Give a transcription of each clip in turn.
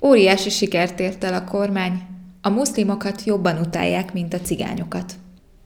Óriási sikert ért el a kormány, a muszlimokat jobban utálják, mint a cigányokat.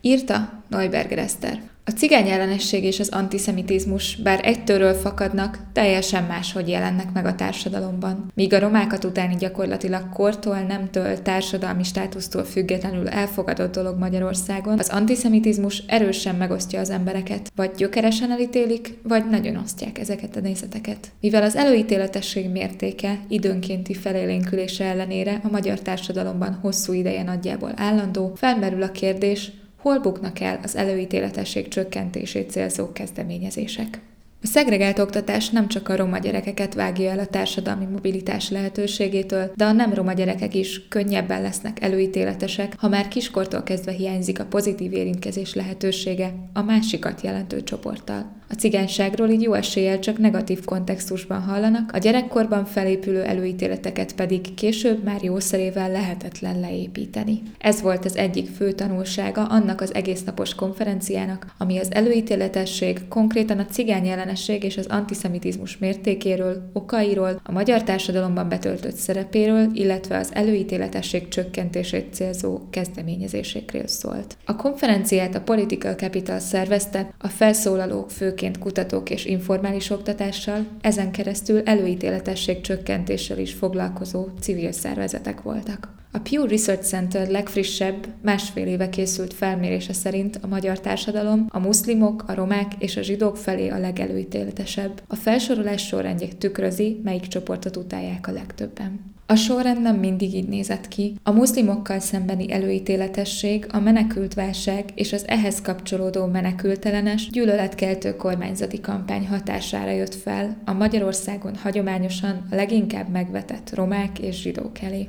Írta Neuberger Eszter. A cigány ellenesség és az antiszemitizmus, bár egytőről fakadnak, teljesen máshogy jelennek meg a társadalomban. Míg a romákat utáni gyakorlatilag kortól, nemtől, társadalmi státusztól függetlenül elfogadott dolog Magyarországon, az antiszemitizmus erősen megosztja az embereket, vagy gyökeresen elítélik, vagy nagyon osztják ezeket a nézeteket. Mivel az előítéletesség mértéke időnkénti felélénkülése ellenére a magyar társadalomban hosszú ideje nagyjából állandó, felmerül a kérdés, hol buknak el az előítéletesség csökkentését célzó kezdeményezések. A szegregált oktatás nem csak a roma gyerekeket vágja el a társadalmi mobilitás lehetőségétől, de a nem roma gyerekek is könnyebben lesznek előítéletesek, ha már kiskortól kezdve hiányzik a pozitív érintkezés lehetősége a másikat jelentő csoporttal. A cigányságról így jó eséllyel csak negatív kontextusban hallanak, a gyerekkorban felépülő előítéleteket pedig később már jószerével lehetetlen leépíteni. Ez volt az egyik fő tanulsága annak az egésznapos konferenciának, ami az előítéletesség, konkrétan a cigány ellenesség és az antiszemitizmus mértékéről, okairól, a magyar társadalomban betöltött szerepéről, illetve az előítéletesség csökkentését célzó kezdeményezésekről szólt. A konferenciát a Political Capital szervezte, a felszólalók fő főként kutatók és informális oktatással, ezen keresztül előítéletesség csökkentéssel is foglalkozó civil szervezetek voltak. A Pew Research Center legfrissebb, másfél éve készült felmérése szerint a magyar társadalom a muszlimok, a romák és a zsidók felé a legelőítéletesebb. A felsorolás sorrendje tükrözi, melyik csoportot utálják a legtöbben. A sorrend nem mindig így nézett ki. A muszlimokkal szembeni előítéletesség, a menekültválság és az ehhez kapcsolódó menekültelenes, gyűlöletkeltő kormányzati kampány hatására jött fel a Magyarországon hagyományosan leginkább megvetett romák és zsidók elé.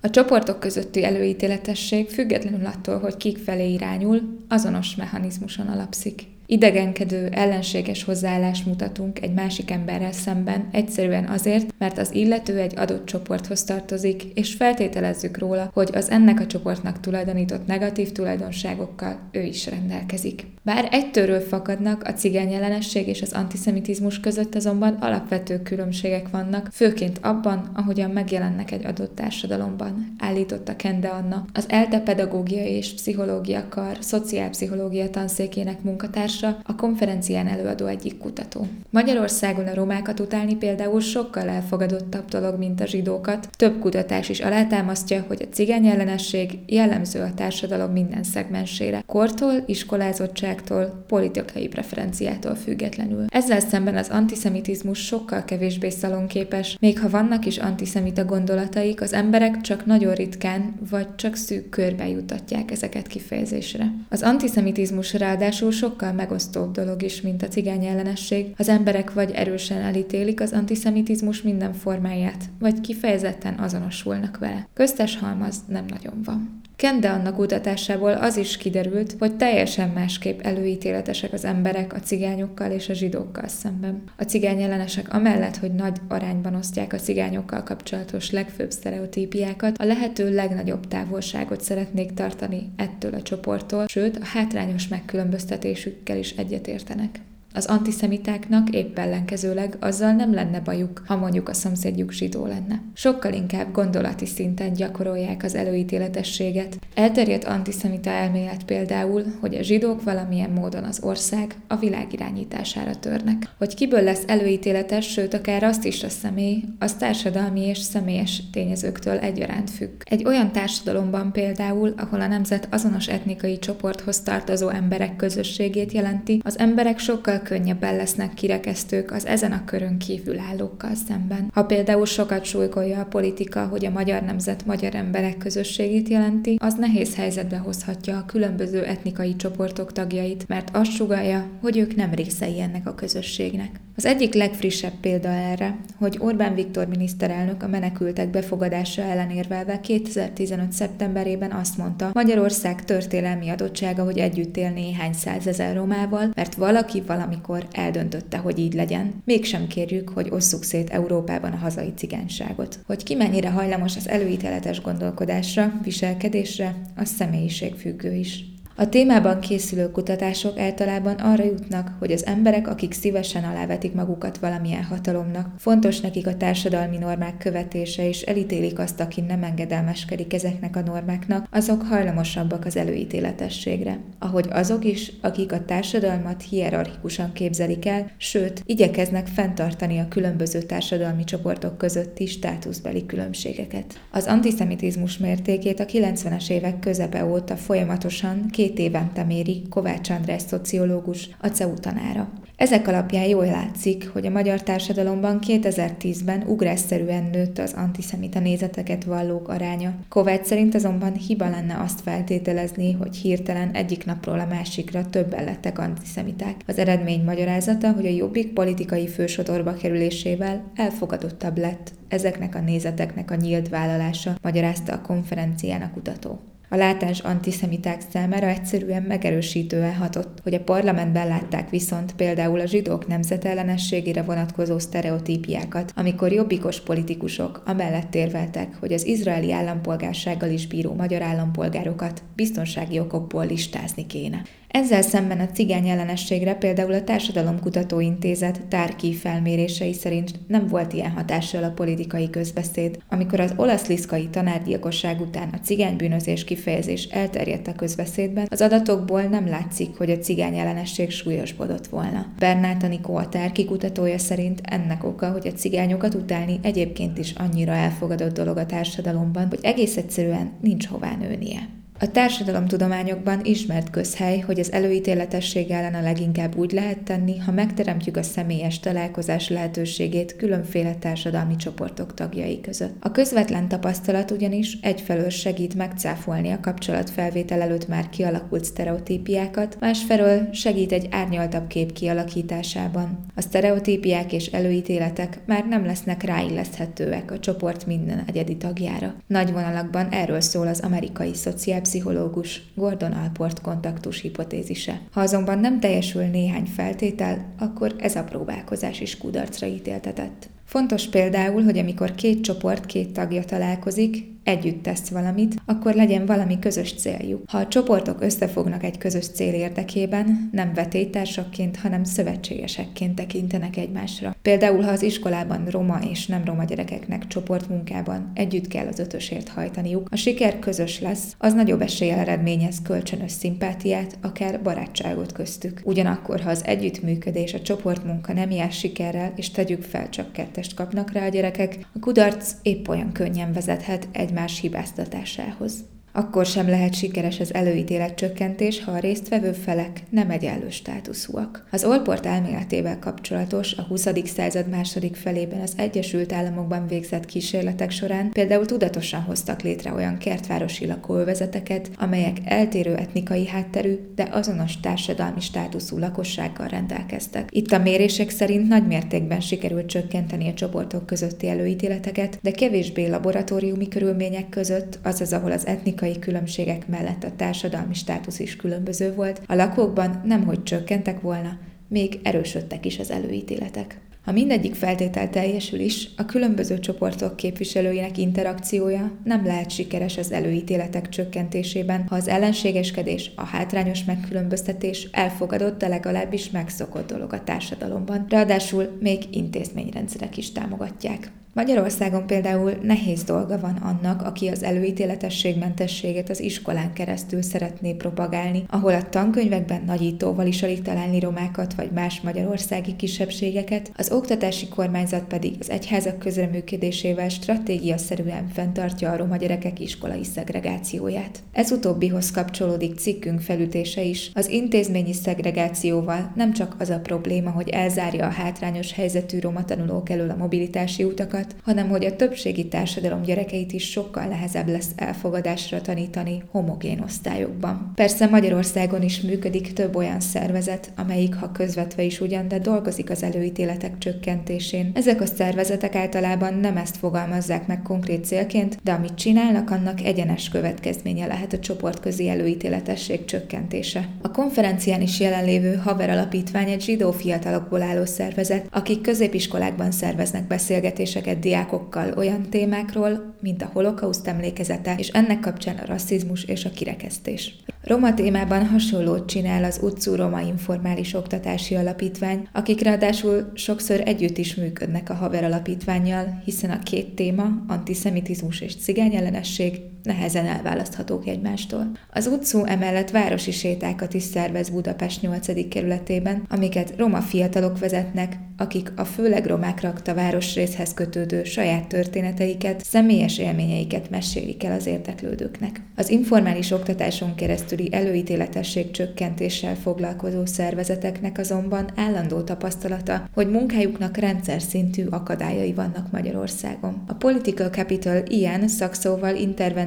A csoportok közötti előítéletesség függetlenül attól, hogy kik felé irányul, azonos mechanizmuson alapszik. Idegenkedő, ellenséges hozzáállást mutatunk egy másik emberrel szemben, egyszerűen azért, mert az illető egy adott csoporthoz tartozik, és feltételezzük róla, hogy az ennek a csoportnak tulajdonított negatív tulajdonságokkal ő is rendelkezik. Bár egytőről fakadnak, a cigány ellenesség és az antiszemitizmus között azonban alapvető különbségek vannak, főként abban, ahogyan megjelennek egy adott társadalomban, állította Kende Anna, az ELTE pedagógia és pszichológia kar szociálpszichológia tanszékének munkatársa, a konferencián előadó egyik kutató. Magyarországon a romákat utálni például sokkal elfogadottabb dolog, mint a zsidókat. Több kutatás is alátámasztja, hogy a cigány ellenesség jellemző a társadalom minden szegmensére, kortól, iskolázottságtól, politikai preferenciától függetlenül. Ezzel szemben az antiszemitizmus sokkal kevésbé szalonképes, még ha vannak is antiszemita gondolataik, az emberek csak nagyon ritkán vagy csak szűk körbe jutatják ezeket kifejezésre. Az antiszemitizmus ráadásul sokkal megosztóbb dolog is, mint a cigány ellenesség. Az emberek vagy erősen elítélik az antiszemitizmus minden formáját, vagy kifejezetten azonosulnak vele. Köztes halmaz nem nagyon van. Kende annak kutatásából az is kiderült, hogy teljesen másképp előítéletesek az emberek a cigányokkal és a zsidókkal szemben. A cigány ellenesek amellett, hogy nagy arányban osztják a cigányokkal kapcsolatos legfőbb sztereotípiákat, a lehető legnagyobb távolságot szeretnék tartani ettől a csoporttól, sőt a hátrányos megkülönböztetésükkel is egyetértenek. Az antiszemitáknak épp ellenkezőleg azzal nem lenne bajuk, ha mondjuk a szomszédjuk zsidó lenne. Sokkal inkább gondolati szinten gyakorolják az előítéletességet. Elterjedt antiszemita elmélet például, hogy a zsidók valamilyen módon az ország a világ irányítására törnek. Hogy kiből lesz előítéletes, sőt akár azt is a személy, az társadalmi és személyes tényezőktől egyaránt függ. Egy olyan társadalomban például, ahol a nemzet azonos etnikai csoporthoz tartozó emberek közösségét jelenti, az emberek sokkal könnyebben lesznek kirekesztők az ezen a körön kívül állókkal szemben. Ha például sokat súlykolja a politika, hogy a magyar nemzet magyar emberek közösségét jelenti, az nehéz helyzetbe hozhatja a különböző etnikai csoportok tagjait, mert azt sugalja, hogy ők nem részei ennek a közösségnek. Az egyik legfrissebb példa erre, hogy Orbán Viktor miniszterelnök a menekültek befogadása ellen érvelve 2015. szeptemberében azt mondta, Magyarország történelmi adottsága, hogy együtt él néhány százezer romával, mert valaki valamikor eldöntötte, hogy így legyen. Mégsem kérjük, hogy osszuk szét Európában a hazai cigányságot. Hogy ki mennyire hajlamos az előítéletes gondolkodásra, viselkedésre, a személyiség függő is. A témában készülő kutatások általában arra jutnak, hogy az emberek, akik szívesen alávetik magukat valamilyen hatalomnak, fontos nekik a társadalmi normák követése, és elítélik azt, aki nem engedelmeskedik ezeknek a normáknak, azok hajlamosabbak az előítéletességre. Ahogy azok is, akik a társadalmat hierarchikusan képzelik el, sőt, igyekeznek fenntartani a különböző társadalmi csoportok közötti státuszbeli különbségeket. Az antiszemitizmus mértékét a 90-es évek közepe óta folyamatosan két évente méri Kovács András szociológus, a CEU tanára. Ezek alapján jól látszik, hogy a magyar társadalomban 2010-ben ugrásszerűen nőtt az antiszemita nézeteket vallók aránya. Kovács szerint azonban hiba lenne azt feltételezni, hogy hirtelen egyik napról a másikra többen lettek antiszemiták. Az eredmény magyarázata, hogy a jobbik politikai fősodorba kerülésével elfogadottabb lett ezeknek a nézeteknek a nyílt vállalása, magyarázta a konferencián a kutató. A látás antiszemiták számára egyszerűen megerősítően hatott, hogy a parlamentben látták viszont például a zsidók nemzetellenességére vonatkozó sztereotípiákat, amikor jobbikos politikusok amellett érveltek, hogy az izraeli állampolgársággal is bíró magyar állampolgárokat biztonsági okokból listázni kéne. Ezzel szemben a cigány ellenességre például a Társadalomkutató Intézet tárki felmérései szerint nem volt ilyen hatással a politikai közbeszéd. Amikor az olasz liszkai tanárgyilkosság után a cigánybűnözés kifejezés elterjedt a közbeszédben, az adatokból nem látszik, hogy a cigány ellenesség súlyosbodott volna. Bernát Anikó a tárki kutatója szerint ennek oka, hogy a cigányokat utálni egyébként is annyira elfogadott dolog a társadalomban, hogy egész egyszerűen nincs hová nőnie. A társadalomtudományokban ismert közhely, hogy az előítéletesség ellen a leginkább úgy lehet tenni, ha megteremtjük a személyes találkozás lehetőségét különféle társadalmi csoportok tagjai között. A közvetlen tapasztalat ugyanis egyfelől segít megcáfolni a kapcsolatfelvétel előtt már kialakult sztereotípiákat, másfelől segít egy árnyaltabb kép kialakításában. A sztereotípiák és előítéletek már nem lesznek ráilleszthetőek a csoport minden egyedi tagjára. Nagy vonalakban erről szól az amerikai szociál pszichológus Gordon Alport kontaktus hipotézise. Ha azonban nem teljesül néhány feltétel, akkor ez a próbálkozás is kudarcra ítéltetett. Fontos például, hogy amikor két csoport két tagja találkozik, együtt tesz valamit, akkor legyen valami közös céljuk. Ha a csoportok összefognak egy közös cél érdekében, nem vetélytársakként, hanem szövetségesekként tekintenek egymásra. Például, ha az iskolában roma és nem roma gyerekeknek csoportmunkában együtt kell az ötösért hajtaniuk, a siker közös lesz, az nagyobb eséllyel eredményez kölcsönös szimpátiát, akár barátságot köztük. Ugyanakkor, ha az együttműködés, a csoportmunka nem jár sikerrel, és tegyük fel, csak kettest kapnak rá a gyerekek, a kudarc épp olyan könnyen vezethet egy egymás hibáztatásához. Akkor sem lehet sikeres az előítélet csökkentés, ha a résztvevő felek nem egyenlő státuszúak. Az Olport elméletével kapcsolatos a 20. század második felében az Egyesült Államokban végzett kísérletek során például tudatosan hoztak létre olyan kertvárosi lakóövezeteket, amelyek eltérő etnikai hátterű, de azonos társadalmi státuszú lakossággal rendelkeztek. Itt a mérések szerint nagy mértékben sikerült csökkenteni a csoportok közötti előítéleteket, de kevésbé laboratóriumi körülmények között, azaz ahol az etnikai etnikai különbségek mellett a társadalmi státusz is különböző volt, a lakókban nemhogy csökkentek volna, még erősödtek is az előítéletek. Ha mindegyik feltétel teljesül is, a különböző csoportok képviselőinek interakciója nem lehet sikeres az előítéletek csökkentésében, ha az ellenségeskedés, a hátrányos megkülönböztetés elfogadott, de legalábbis megszokott dolog a társadalomban, ráadásul még intézményrendszerek is támogatják. Magyarországon például nehéz dolga van annak, aki az előítéletességmentességet az iskolán keresztül szeretné propagálni, ahol a tankönyvekben nagyítóval is alig találni romákat vagy más magyarországi kisebbségeket, az oktatási kormányzat pedig az egyházak közreműködésével stratégia szerűen fenntartja a roma gyerekek iskolai szegregációját. Ez utóbbihoz kapcsolódik cikkünk felütése is. Az intézményi szegregációval nem csak az a probléma, hogy elzárja a hátrányos helyzetű roma tanulók elől a mobilitási utakat, tanulókat, hanem hogy a többségi társadalom gyerekeit is sokkal nehezebb lesz elfogadásra tanítani homogén osztályokban. Persze Magyarországon is működik több olyan szervezet, amelyik, ha közvetve is ugyan, de dolgozik az előítéletek csökkentésén. Ezek a szervezetek általában nem ezt fogalmazzák meg konkrét célként, de amit csinálnak, annak egyenes következménye lehet a csoportközi előítéletesség csökkentése. A konferencián is jelenlévő Haver Alapítvány egy zsidó fiatalokból álló szervezet, akik középiskolákban szerveznek beszélgetéseket beszélget diákokkal olyan témákról, mint a holokauszt emlékezete, és ennek kapcsán a rasszizmus és a kirekesztés. Roma témában hasonlót csinál az Utcu Roma Informális Oktatási Alapítvány, akik ráadásul sokszor együtt is működnek a Haver Alapítványjal, hiszen a két téma, antiszemitizmus és cigányellenesség nehezen elválaszthatók egymástól. Az utcú emellett városi sétákat is szervez Budapest 8. kerületében, amiket roma fiatalok vezetnek, akik a főleg romák rakta városrészhez kötődő saját történeteiket, személyes élményeiket mesélik el az érdeklődőknek. Az informális oktatáson keresztüli előítéletesség csökkentéssel foglalkozó szervezeteknek azonban állandó tapasztalata, hogy munkájuknak rendszer szintű akadályai vannak Magyarországon. A Political Capital ilyen szakszóval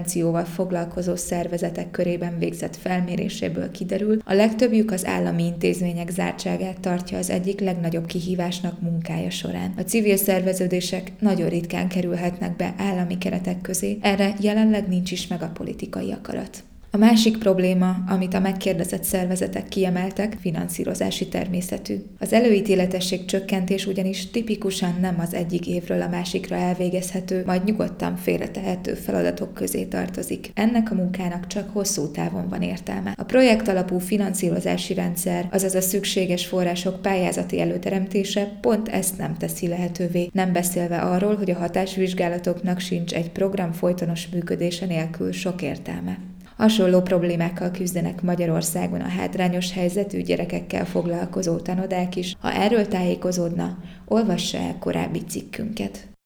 intervencióval foglalkozó szervezetek körében végzett felméréséből kiderül, a legtöbbjük az állami intézmények zártságát tartja az egyik legnagyobb kihívás társnak munkája során. A civil szerveződések nagyon ritkán kerülhetnek be állami keretek közé, erre jelenleg nincs is meg a politikai akarat. A másik probléma, amit a megkérdezett szervezetek kiemeltek, finanszírozási természetű. Az előítéletesség csökkentés ugyanis tipikusan nem az egyik évről a másikra elvégezhető, majd nyugodtan félretehető feladatok közé tartozik. Ennek a munkának csak hosszú távon van értelme. A projekt alapú finanszírozási rendszer, azaz a szükséges források pályázati előteremtése pont ezt nem teszi lehetővé, nem beszélve arról, hogy a hatásvizsgálatoknak sincs egy program folytonos működése nélkül sok értelme. Hasonló problémákkal küzdenek Magyarországon a hátrányos helyzetű gyerekekkel foglalkozó tanodák is. Ha erről tájékozódna, olvassa el korábbi cikkünket.